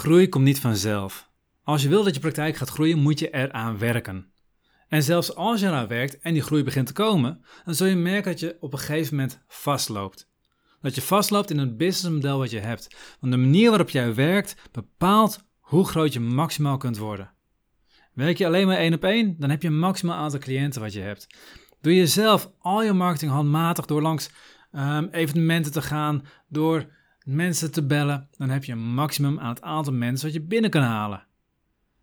Groei komt niet vanzelf. Als je wil dat je praktijk gaat groeien, moet je eraan werken. En zelfs als je eraan werkt en die groei begint te komen, dan zul je merken dat je op een gegeven moment vastloopt. Dat je vastloopt in het businessmodel wat je hebt. Want de manier waarop jij werkt bepaalt hoe groot je maximaal kunt worden. Werk je alleen maar één op één, dan heb je een maximaal aantal cliënten wat je hebt. Doe je zelf al je marketing handmatig door langs um, evenementen te gaan, door mensen te bellen, dan heb je een maximum aan het aantal mensen wat je binnen kan halen.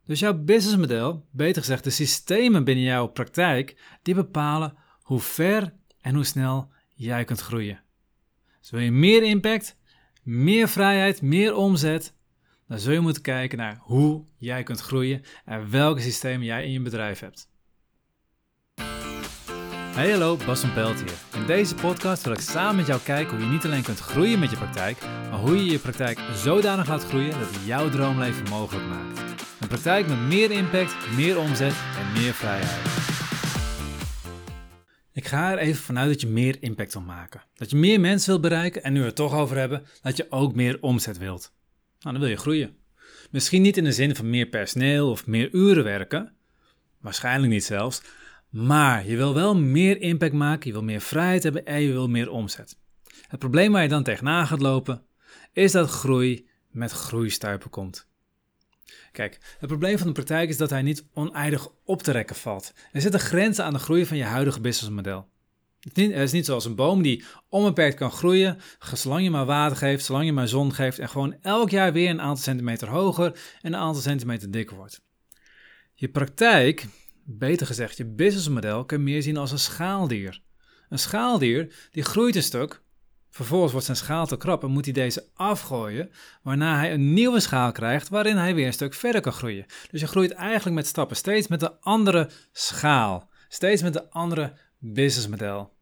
Dus jouw businessmodel, beter gezegd de systemen binnen jouw praktijk, die bepalen hoe ver en hoe snel jij kunt groeien. Dus wil je meer impact, meer vrijheid, meer omzet, dan zul je moeten kijken naar hoe jij kunt groeien en welke systemen jij in je bedrijf hebt. Hey hallo, Bas van Pelt hier. In deze podcast wil ik samen met jou kijken hoe je niet alleen kunt groeien met je praktijk, maar hoe je je praktijk zodanig laat groeien dat het jouw droomleven mogelijk maakt. Een praktijk met meer impact, meer omzet en meer vrijheid. Ik ga er even vanuit dat je meer impact wil maken. Dat je meer mensen wilt bereiken en nu we het toch over hebben, dat je ook meer omzet wilt. Nou, dan wil je groeien. Misschien niet in de zin van meer personeel of meer uren werken, waarschijnlijk niet zelfs, maar je wil wel meer impact maken, je wil meer vrijheid hebben en je wil meer omzet. Het probleem waar je dan tegenaan gaat lopen, is dat groei met groeistuipen komt. Kijk, het probleem van de praktijk is dat hij niet oneindig op te rekken valt. Er zitten grenzen aan de groei van je huidige businessmodel. Het is niet zoals een boom die onbeperkt kan groeien, zolang je maar water geeft, zolang je maar zon geeft en gewoon elk jaar weer een aantal centimeter hoger en een aantal centimeter dikker wordt. Je praktijk beter gezegd, je businessmodel kun je meer zien als een schaaldier. Een schaaldier die groeit een stuk, vervolgens wordt zijn schaal te krap en moet hij deze afgooien, waarna hij een nieuwe schaal krijgt waarin hij weer een stuk verder kan groeien. Dus je groeit eigenlijk met stappen steeds met een andere schaal, steeds met een andere businessmodel.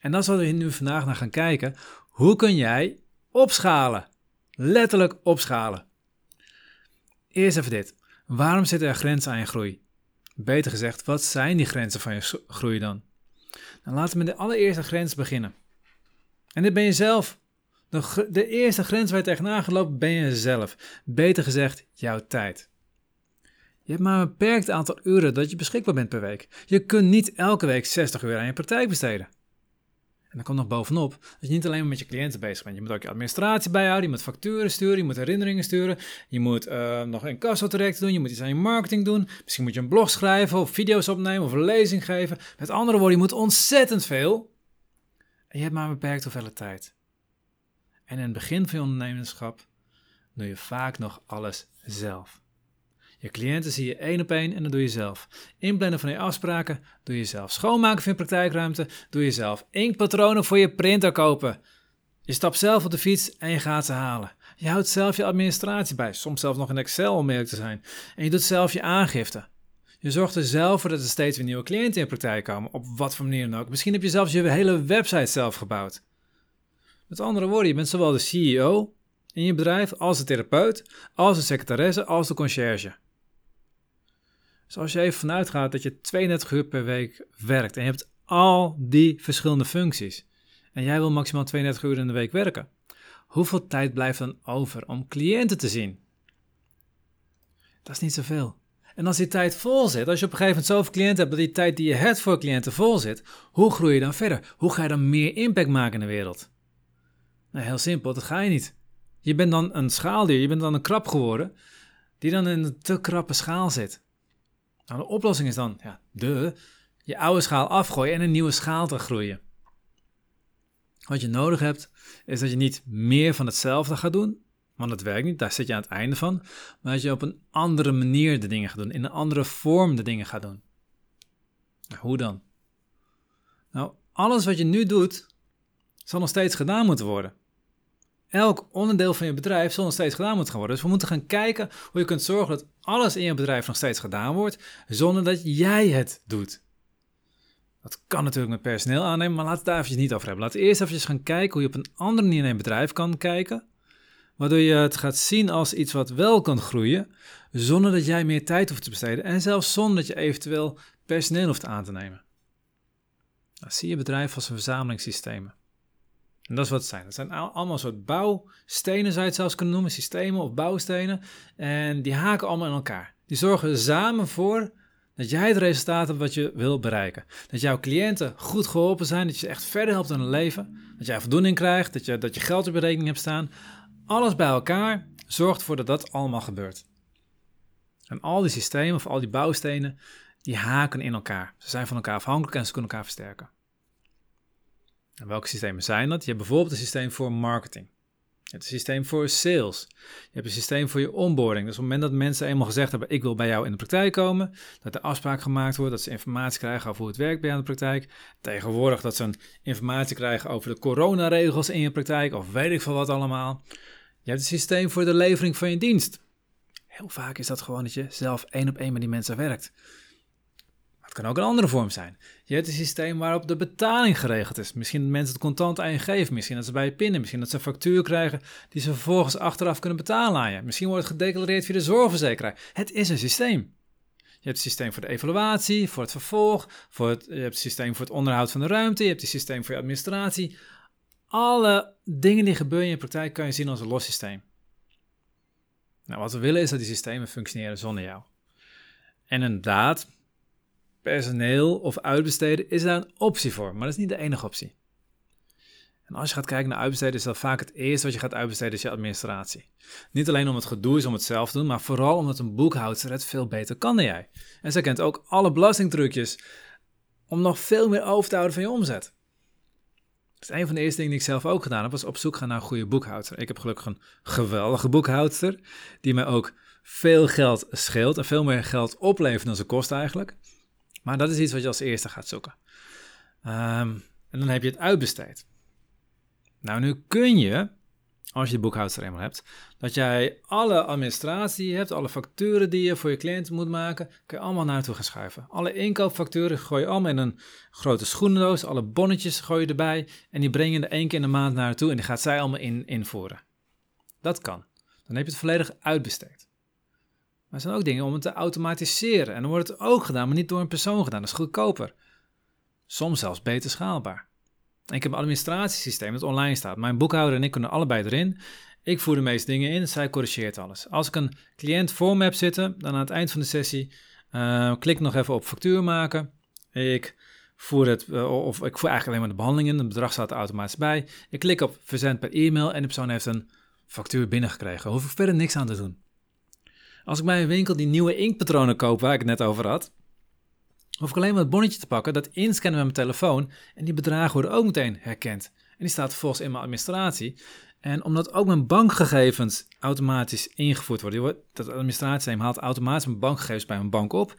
En dan zullen we nu vandaag naar gaan kijken, hoe kun jij opschalen? Letterlijk opschalen. Eerst even dit. Waarom zitten er grenzen aan je groei? Beter gezegd, wat zijn die grenzen van je groei dan? Nou, laten we met de allereerste grens beginnen. En dit ben je zelf. De, de eerste grens waar je tegenaan gelopen ben je zelf. Beter gezegd, jouw tijd. Je hebt maar een beperkt aantal uren dat je beschikbaar bent per week. Je kunt niet elke week 60 uur aan je praktijk besteden. En dan komt nog bovenop dat je niet alleen maar met je cliënten bezig bent. Je moet ook je administratie bijhouden, je moet facturen sturen, je moet herinneringen sturen. Je moet uh, nog een direct doen, je moet iets aan je marketing doen. Misschien moet je een blog schrijven of video's opnemen of een lezing geven. Met andere woorden, je moet ontzettend veel. En je hebt maar een beperkt hoeveelheid tijd. En in het begin van je ondernemerschap doe je vaak nog alles zelf. Je cliënten zie je één op één en dat doe je zelf. Inplannen van je afspraken doe je zelf. Schoonmaken van je praktijkruimte doe je zelf. Inkpatronen voor je printer kopen. Je stapt zelf op de fiets en je gaat ze halen. Je houdt zelf je administratie bij, soms zelfs nog in Excel om eerlijk te zijn. En je doet zelf je aangifte. Je zorgt er zelf voor dat er steeds weer nieuwe cliënten in praktijk komen, op wat voor manier dan ook. Misschien heb je zelfs je hele website zelf gebouwd. Met andere woorden, je bent zowel de CEO in je bedrijf als de therapeut, als de secretaresse, als de conciërge. Dus als je even vanuit gaat dat je 32 uur per week werkt en je hebt al die verschillende functies en jij wil maximaal 32 uur in de week werken, hoeveel tijd blijft dan over om cliënten te zien? Dat is niet zoveel. En als die tijd vol zit, als je op een gegeven moment zoveel cliënten hebt dat die tijd die je hebt voor cliënten vol zit, hoe groei je dan verder? Hoe ga je dan meer impact maken in de wereld? Nou, heel simpel, dat ga je niet. Je bent dan een schaaldier, je bent dan een krab geworden, die dan in een te krappe schaal zit. Nou, de oplossing is dan, ja, de, je oude schaal afgooien en een nieuwe schaal te groeien. Wat je nodig hebt, is dat je niet meer van hetzelfde gaat doen, want dat werkt niet, daar zit je aan het einde van, maar dat je op een andere manier de dingen gaat doen, in een andere vorm de dingen gaat doen. Nou, hoe dan? Nou, alles wat je nu doet, zal nog steeds gedaan moeten worden. Elk onderdeel van je bedrijf zal nog steeds gedaan moeten gaan worden. Dus we moeten gaan kijken hoe je kunt zorgen dat alles in je bedrijf nog steeds gedaan wordt, zonder dat jij het doet. Dat kan natuurlijk met personeel aannemen, maar we het daar eventjes niet over hebben. We eerst even gaan kijken hoe je op een andere manier naar je bedrijf kan kijken, waardoor je het gaat zien als iets wat wel kan groeien, zonder dat jij meer tijd hoeft te besteden en zelfs zonder dat je eventueel personeel hoeft aan te nemen. Nou, zie je bedrijf als een verzamelingssystemen. En dat is wat het zijn. Dat zijn allemaal soort bouwstenen, zou je het zelfs kunnen noemen, systemen of bouwstenen. En die haken allemaal in elkaar. Die zorgen samen voor dat jij het resultaat hebt wat je wil bereiken. Dat jouw cliënten goed geholpen zijn, dat je ze echt verder helpt in hun leven. Dat jij voldoening krijgt, dat je, dat je geld op je rekening hebt staan. Alles bij elkaar zorgt ervoor dat dat allemaal gebeurt. En al die systemen of al die bouwstenen, die haken in elkaar. Ze zijn van elkaar afhankelijk en ze kunnen elkaar versterken. En welke systemen zijn dat? Je hebt bijvoorbeeld een systeem voor marketing. Je hebt een systeem voor sales. Je hebt een systeem voor je onboarding. Dus op het moment dat mensen eenmaal gezegd hebben: Ik wil bij jou in de praktijk komen, dat er afspraak gemaakt wordt, dat ze informatie krijgen over hoe het werkt bij jou in de praktijk. Tegenwoordig dat ze een informatie krijgen over de coronaregels in je praktijk, of weet ik veel wat allemaal. Je hebt een systeem voor de levering van je dienst. Heel vaak is dat gewoon dat je zelf één op één met die mensen werkt. Het kan ook een andere vorm zijn. Je hebt een systeem waarop de betaling geregeld is. Misschien dat mensen het contant aan je geven. Misschien dat ze bij je pinnen. Misschien dat ze een factuur krijgen die ze vervolgens achteraf kunnen betalen aan je. Misschien wordt het gedeclareerd via de zorgverzekeraar. Het is een systeem. Je hebt het systeem voor de evaluatie, voor het vervolg. Voor het, je hebt het systeem voor het onderhoud van de ruimte. Je hebt het systeem voor je administratie. Alle dingen die gebeuren in je praktijk kan je zien als een los systeem. Nou, wat we willen is dat die systemen functioneren zonder jou. En inderdaad, personeel of uitbesteden is daar een optie voor, maar dat is niet de enige optie. En als je gaat kijken naar uitbesteden, is dat vaak het eerste wat je gaat uitbesteden, is je administratie. Niet alleen om het gedoe is om het zelf te doen, maar vooral omdat een boekhoudster het veel beter kan dan jij. En zij kent ook alle belastingtrucjes om nog veel meer over te houden van je omzet. Dat is een van de eerste dingen die ik zelf ook gedaan heb, was op zoek gaan naar een goede boekhouder. Ik heb gelukkig een geweldige boekhoudster, die mij ook veel geld scheelt en veel meer geld oplevert dan ze kost eigenlijk. Maar dat is iets wat je als eerste gaat zoeken. Ehm, en dan heb je het uitbesteed. Nou, nu kun je, als je de boekhoudster eenmaal hebt, dat jij alle administratie hebt, alle facturen die je voor je cliënt moet maken, kun je allemaal naartoe gaan schuiven. Alle inkoopfacturen gooi je allemaal in een grote schoenendoos, alle bonnetjes gooi je erbij en die breng je er één keer in de maand naartoe en die gaat zij allemaal in, invoeren. Dat kan. Dan heb je het volledig uitbesteed. Maar er zijn ook dingen om het te automatiseren. En dan wordt het ook gedaan, maar niet door een persoon gedaan. Dat is goedkoper. Soms zelfs beter schaalbaar. ik heb een administratiesysteem dat online staat. Mijn boekhouder en ik kunnen allebei erin. Ik voer de meeste dingen in, zij corrigeert alles. Als ik een cliënt voor me heb zitten, dan aan het eind van de sessie uh, klik nog even op factuur maken. Ik voer het, uh, of ik voer eigenlijk alleen maar de behandeling in. Het bedrag staat er automatisch bij. Ik klik op verzend per e-mail en de persoon heeft een factuur binnengekregen. Daar hoef ik verder niks aan te doen. Als ik bij een winkel die nieuwe inkpatronen koop, waar ik het net over had, hoef ik alleen maar het bonnetje te pakken, dat inscannen met mijn telefoon en die bedragen worden ook meteen herkend. En die staat vervolgens in mijn administratie. En omdat ook mijn bankgegevens automatisch ingevoerd worden, dat administratiesysteem haalt automatisch mijn bankgegevens bij mijn bank op.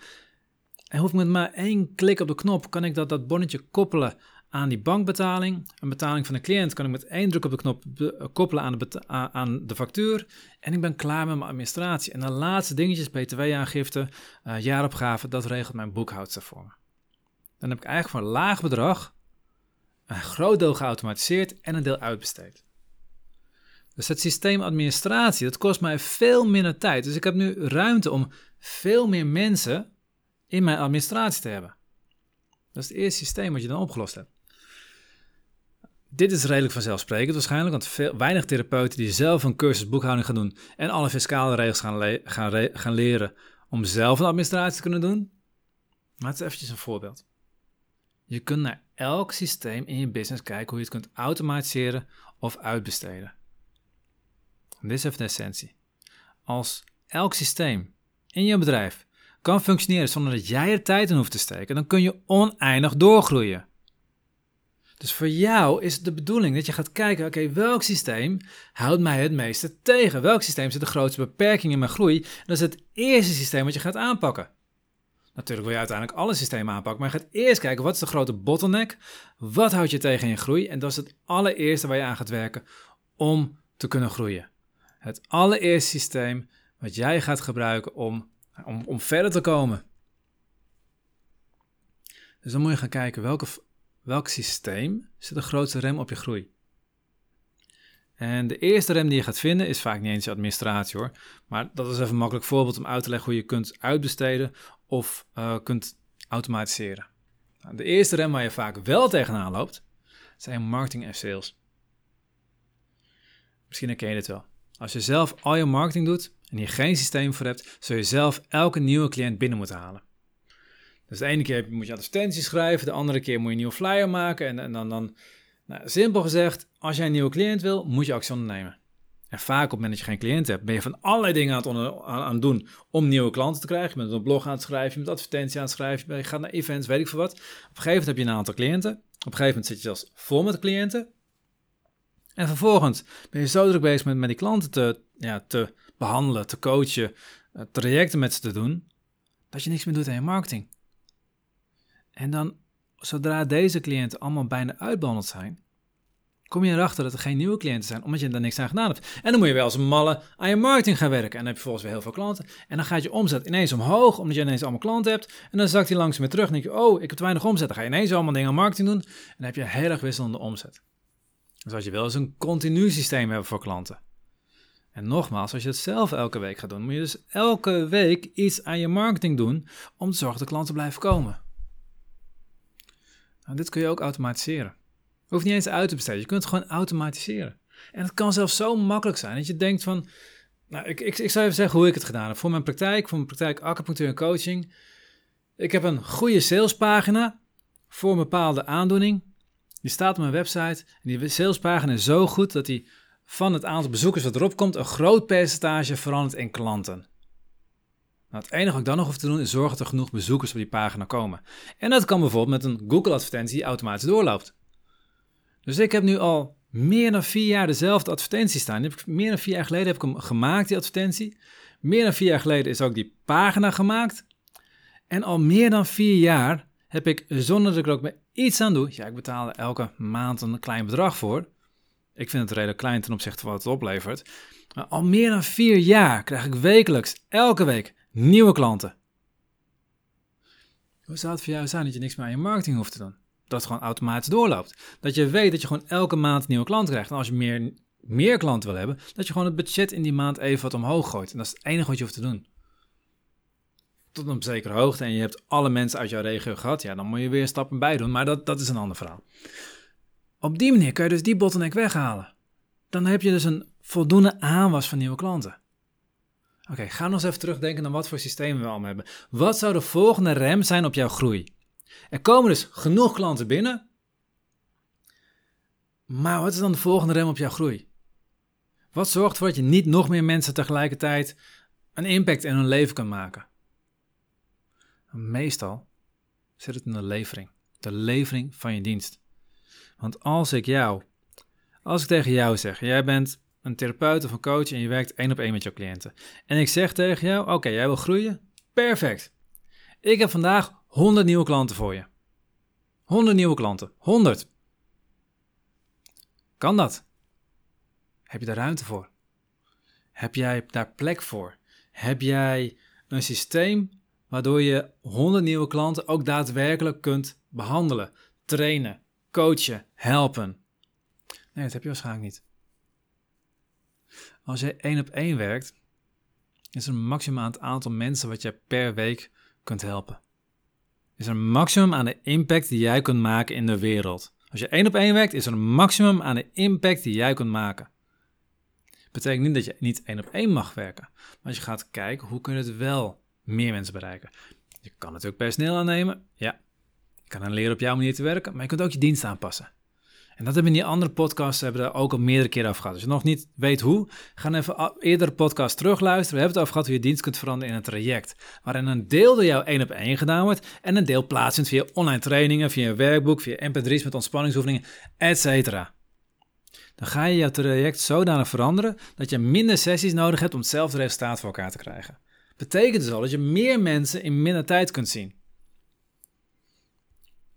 En hoef ik met maar één klik op de knop, kan ik dat, dat bonnetje koppelen aan die bankbetaling. Een betaling van de cliënt kan ik met één druk op de knop koppelen aan de, aan de factuur. En ik ben klaar met mijn administratie. En de laatste dingetjes, btw-aangifte, uh, jaaropgave, dat regelt mijn boekhoudster voor me. Dan heb ik eigenlijk voor een laag bedrag een groot deel geautomatiseerd en een deel uitbesteed. Dus het systeem administratie, dat kost mij veel minder tijd. Dus ik heb nu ruimte om veel meer mensen in mijn administratie te hebben. Dat is het eerste systeem wat je dan opgelost hebt. Dit is redelijk vanzelfsprekend waarschijnlijk, want veel, weinig therapeuten die zelf een cursus boekhouding gaan doen en alle fiscale regels gaan, gaan, gaan leren om zelf een administratie te kunnen doen. Maar het is eventjes een voorbeeld. Je kunt naar elk systeem in je business kijken hoe je het kunt automatiseren of uitbesteden. dit is even de essentie. Als elk systeem in je bedrijf kan functioneren zonder dat jij er tijd in hoeft te steken, dan kun je oneindig doorgroeien. Dus voor jou is het de bedoeling dat je gaat kijken, oké, welk systeem houdt mij het meeste tegen? Welk systeem zit de grootste beperking in mijn groei? dat is het eerste systeem wat je gaat aanpakken. Natuurlijk wil je uiteindelijk alle systemen aanpakken, maar je gaat eerst kijken, wat is de grote bottleneck? Wat houdt je tegen in je groei? En dat is het allereerste waar je aan gaat werken om te kunnen groeien. Het allereerste systeem wat jij gaat gebruiken om, om, om verder te komen. Dus dan moet je gaan kijken welke welk systeem zit de grootste rem op je groei? En de eerste rem die je gaat vinden is vaak niet eens je administratie hoor. Maar dat is even een makkelijk voorbeeld om uit te leggen hoe je kunt uitbesteden of uh, kunt automatiseren. Nou, de eerste rem waar je vaak wel tegenaan loopt, zijn marketing en sales. Misschien herken je dit wel. Als je zelf al je marketing doet en hier geen systeem voor hebt, zul je zelf elke nieuwe cliënt binnen moeten halen. Dus de ene keer moet je advertenties schrijven, de andere keer moet je een nieuwe flyer maken. En, en dan, dan nou, simpel gezegd, als jij een nieuwe cliënt wil, moet je actie ondernemen. En vaak op het moment dat je geen cliënt hebt, ben je van allerlei dingen aan het, aan, doen om nieuwe klanten te krijgen. Je bent een blog aan het schrijven, je bent advertentie aan het schrijven, je gaat naar events, weet ik veel wat. Op een gegeven moment heb je een aantal cliënten. Op een gegeven moment zit je zelfs vol met cliënten. En vervolgens ben je zo druk bezig met, met die klanten te, ja, te behandelen, te coachen, eh, trajecten met ze te doen, dat je niks meer doet aan je marketing. En dan, zodra deze cliënten allemaal bijna uitbehandeld zijn, kom je erachter dat er geen nieuwe cliënten zijn, omdat je er niks aan gedaan hebt. En dan moet je wel als malle aan je marketing gaan werken. En dan heb je volgens weer heel veel klanten. En dan gaat je omzet ineens omhoog, omdat je ineens allemaal klanten hebt. En dan zakt hij langzaam weer terug en denk je, oh, ik heb te weinig omzet. Dan ga je ineens allemaal dingen aan marketing doen. En dan heb je heel erg wisselende omzet. Dus als je wil, is een continu systeem hebben voor klanten. En nogmaals, als je het zelf elke week gaat doen, moet je dus elke week iets aan je marketing doen om te zorgen dat klanten blijven komen. Nou, dit kun je ook automatiseren. Hoeft niet eens uit te besteden, je kunt het gewoon automatiseren. En het kan zelfs zo makkelijk zijn dat je denkt van, nou, ik, ik, ik zou even zeggen hoe ik het gedaan heb. Voor mijn praktijk, voor mijn praktijk acupunctuur en coaching. Ik heb een goede salespagina voor een bepaalde aandoening. Die staat op mijn website. En die salespagina is zo goed dat die van het aantal bezoekers wat erop komt, een groot percentage verandert in klanten. Nou, het enige wat ik dan nog hoef te doen is zorgen dat er genoeg bezoekers op die pagina komen. En dat kan bijvoorbeeld met een Google-advertentie die automatisch doorloopt. Dus ik heb nu al meer dan vier jaar dezelfde advertentie staan. heb meer dan vier jaar geleden heb ik hem gemaakt, die advertentie. Meer dan vier jaar geleden is ook die pagina gemaakt. En al meer dan vier jaar heb ik, zonder dat ik er ook maar iets aan doe... Ja, ik betaal er elke maand een klein bedrag voor. Ik vind het redelijk klein ten opzichte van wat het oplevert. Maar al meer dan vier jaar krijg ik wekelijks, elke week, nieuwe klanten. Hoe zou het voor jou zijn dat je niks meer aan je marketing hoeft te doen? Dat het gewoon automatisch doorloopt. Dat je weet dat je gewoon elke maand nieuwe klanten krijgt. En als je meer, meer klanten wil hebben, dat je gewoon het budget in die maand even wat omhoog gooit. En dat is het enige wat je hoeft te doen. Tot een zekere hoogte en je hebt alle mensen uit jouw regio gehad, ja, dan moet je weer stappen bij doen. Maar dat, dat is een ander verhaal. Op die manier kun je dus die bottleneck weghalen. Dan heb je dus een voldoende aanwas van nieuwe klanten. Oké, ga nog eens even terugdenken naar wat voor systemen we allemaal hebben. Wat zou de volgende rem zijn op jouw groei? Er komen dus genoeg klanten binnen. Maar wat is dan de volgende rem op jouw groei? Wat zorgt ervoor dat je niet nog meer mensen tegelijkertijd een impact in hun leven kan maken? Meestal zit het in de levering. De levering van je dienst. Want als ik jou, als ik tegen jou zeg, jij bent een therapeut of een coach en je werkt één op één met jouw cliënten. En ik zeg tegen jou, oké, jij wil groeien? Perfect. Ik heb vandaag 100 nieuwe klanten voor je. 100 nieuwe klanten. 100. Kan dat? Heb je daar ruimte voor? Heb jij daar plek voor? Heb jij een systeem waardoor je 100 nieuwe klanten ook daadwerkelijk kunt behandelen, trainen, coachen, helpen? Nee, dat heb je waarschijnlijk niet. Als je één op één werkt, is er een maximaal aantal mensen wat je per week kunt helpen. Is er een maximum aan de impact die jij kunt maken in de wereld. Als je één op één werkt, is er een maximum aan de impact die jij kunt maken. Betekent niet dat je niet één op één mag werken, maar als je gaat kijken hoe kun je het wel meer mensen bereiken. Je kan natuurlijk personeel aannemen, ja. Je kan dan leren op jouw manier te werken, maar je kunt ook je dienst aanpassen. En dat hebben in die andere podcasts hebben we ook al meerdere keren over gehad. Als je nog niet weet hoe, ga even eerder podcast terugluisteren. We hebben het over gehad hoe je dienst kunt veranderen in een traject. Waarin een deel door jou één op één gedaan wordt en een deel plaatsvindt via online trainingen, via een werkboek, via mp3's met ontspanningsoefeningen, etc. Dan ga je jouw traject zodanig veranderen dat je minder sessies nodig hebt om hetzelfde resultaat voor elkaar te krijgen. Betekent dus al dat je meer mensen in minder tijd kunt zien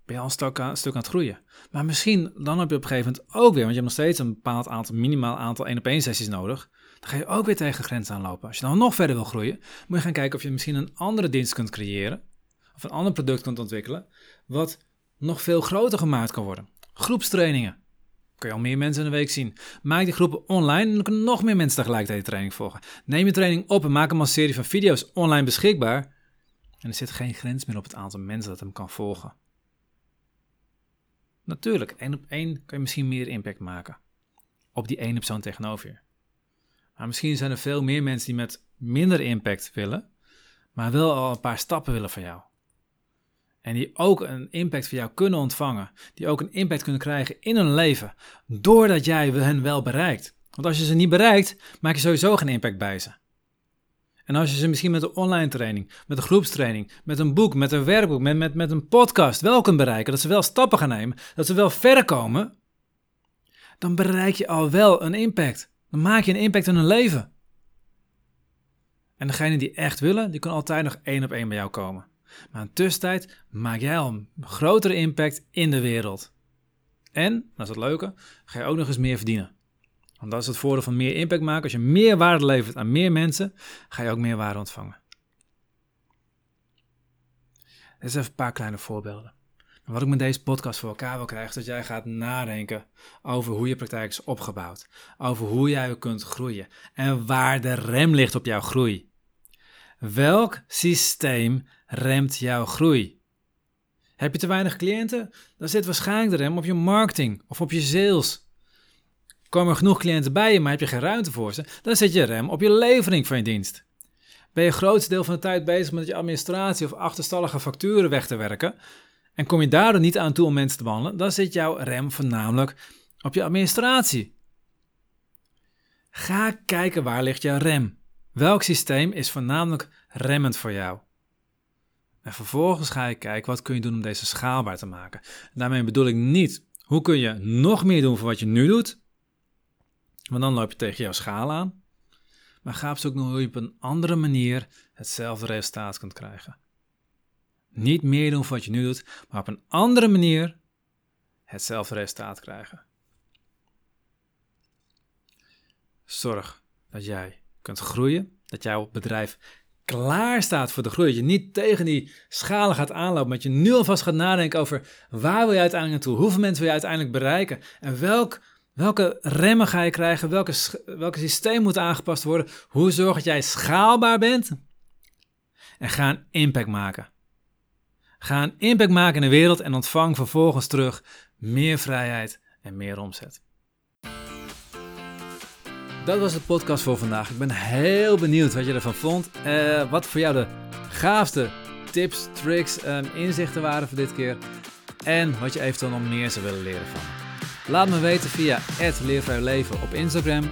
ben je al een stuk, aan, stuk aan het groeien. Maar misschien dan heb je op een gegeven moment ook weer, want je hebt nog steeds een bepaald aantal, minimaal aantal 1 op 1 sessies nodig. Dan ga je ook weer tegen grenzen aanlopen. Als je dan nog verder wil groeien, moet je gaan kijken of je misschien een andere dienst kunt creëren. Of een ander product kunt ontwikkelen, wat nog veel groter gemaakt kan worden. Groepstrainingen. Kun je al meer mensen in de week zien. Maak die groepen online en dan kunnen nog meer mensen tegelijkertijd de training volgen. Neem je training op en maak hem als serie van video's online beschikbaar. En er zit geen grens meer op het aantal mensen dat hem kan volgen. Natuurlijk, één op één kan je misschien meer impact maken. Op die ene persoon tegenover je. Maar misschien zijn er veel meer mensen die met minder impact willen, maar wel al een paar stappen willen van jou. En die ook een impact van jou kunnen ontvangen. Die ook een impact kunnen krijgen in hun leven. Doordat jij hen wel bereikt. Want als je ze niet bereikt, maak je sowieso geen impact bij ze. En als je ze misschien met een online training, met een groepstraining, met een boek, met een werkboek, met, met, met een podcast wel kunt bereiken, dat ze wel stappen gaan nemen, dat ze wel verder komen, dan bereik je al wel een impact. Dan maak je een impact in hun leven. En degene die echt willen, die kan altijd nog één op één bij jou komen. Maar in tussentijd maak jij al een grotere impact in de wereld. En, dat is het leuke, ga je ook nog eens meer verdienen. Want dat is het voordeel van meer impact maken. Als je meer waarde levert aan meer mensen, ga je ook meer waarde ontvangen. Dit is even een paar kleine voorbeelden. Wat ik met deze podcast voor elkaar wil krijgen, is dat jij gaat nadenken over hoe je praktijk is opgebouwd. Over hoe jij kunt groeien. En waar de rem ligt op jouw groei. Welk systeem remt jouw groei? Heb je te weinig cliënten? Dan zit waarschijnlijk de rem op je marketing of op je sales. Komen er genoeg cliënten bij je, maar heb je geen ruimte voor ze? Dan zit je rem op je levering van je dienst. Ben je het grootste deel van de tijd bezig met je administratie of achterstallige facturen weg te werken? En kom je daardoor niet aan toe om mensen te behandelen, dan zit jouw rem voornamelijk op je administratie. Ga kijken waar ligt jouw rem. Welk systeem is voornamelijk remmend voor jou? En vervolgens ga je kijken wat kun je doen om deze schaalbaar te maken. Daarmee bedoel ik niet hoe kun je nog meer doen voor wat je nu doet, want dan loop je tegen jouw schaal aan. Maar ga op zoek naar hoe je op een andere manier hetzelfde resultaat kunt krijgen. Niet meer doen voor wat je nu doet, maar op een andere manier hetzelfde resultaat krijgen. Zorg dat jij kunt groeien, dat jouw bedrijf klaar staat voor de groei. Dat je niet tegen die schalen gaat aanlopen, maar dat je nu alvast gaat nadenken over waar wil je uiteindelijk naartoe, hoeveel mensen wil je uiteindelijk bereiken en welk, welke remmen ga je krijgen, welke, welke systeem moet aangepast worden, hoe zorg dat jij schaalbaar bent en ga een impact maken. Ga een impact maken in de wereld en ontvang vervolgens terug meer vrijheid en meer omzet. Dat was de podcast voor vandaag. Ik ben heel benieuwd wat je ervan vond. Uh, wat voor jou de gaafste tips, tricks en inzichten waren voor dit keer. En wat je eventueel nog meer zou willen leren van Laat me weten via Leven op Instagram,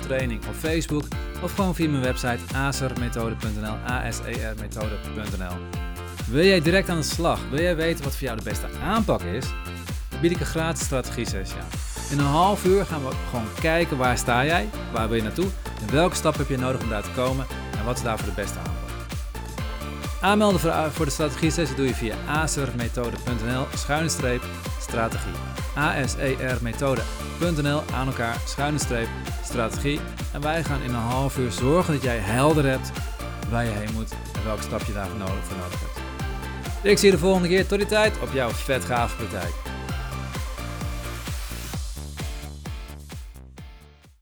Training op Facebook of gewoon via mijn website asermethode.nl, asermethode.nl. Wil jij direct aan de slag? Wil jij weten wat voor jou de beste aanpak is? Dan bied ik een gratis strategie sessie aan. In een half uur gaan we gewoon kijken waar sta jij, waar wil je naartoe en welke stap heb je nodig om daar te komen en wat is daarvoor de beste aanpak. Aanmelden voor de strategie sessie doe je via asermethode.nl schuine streep strategie. asermethode.nl aan elkaar schuine streep strategie. En wij gaan in een half uur zorgen dat jij helder hebt waar je heen moet en welke stap je daarvoor nodig, voor nodig hebt. Ik zie je de volgende keer. Tot die tijd op jouw vet gave praktijk.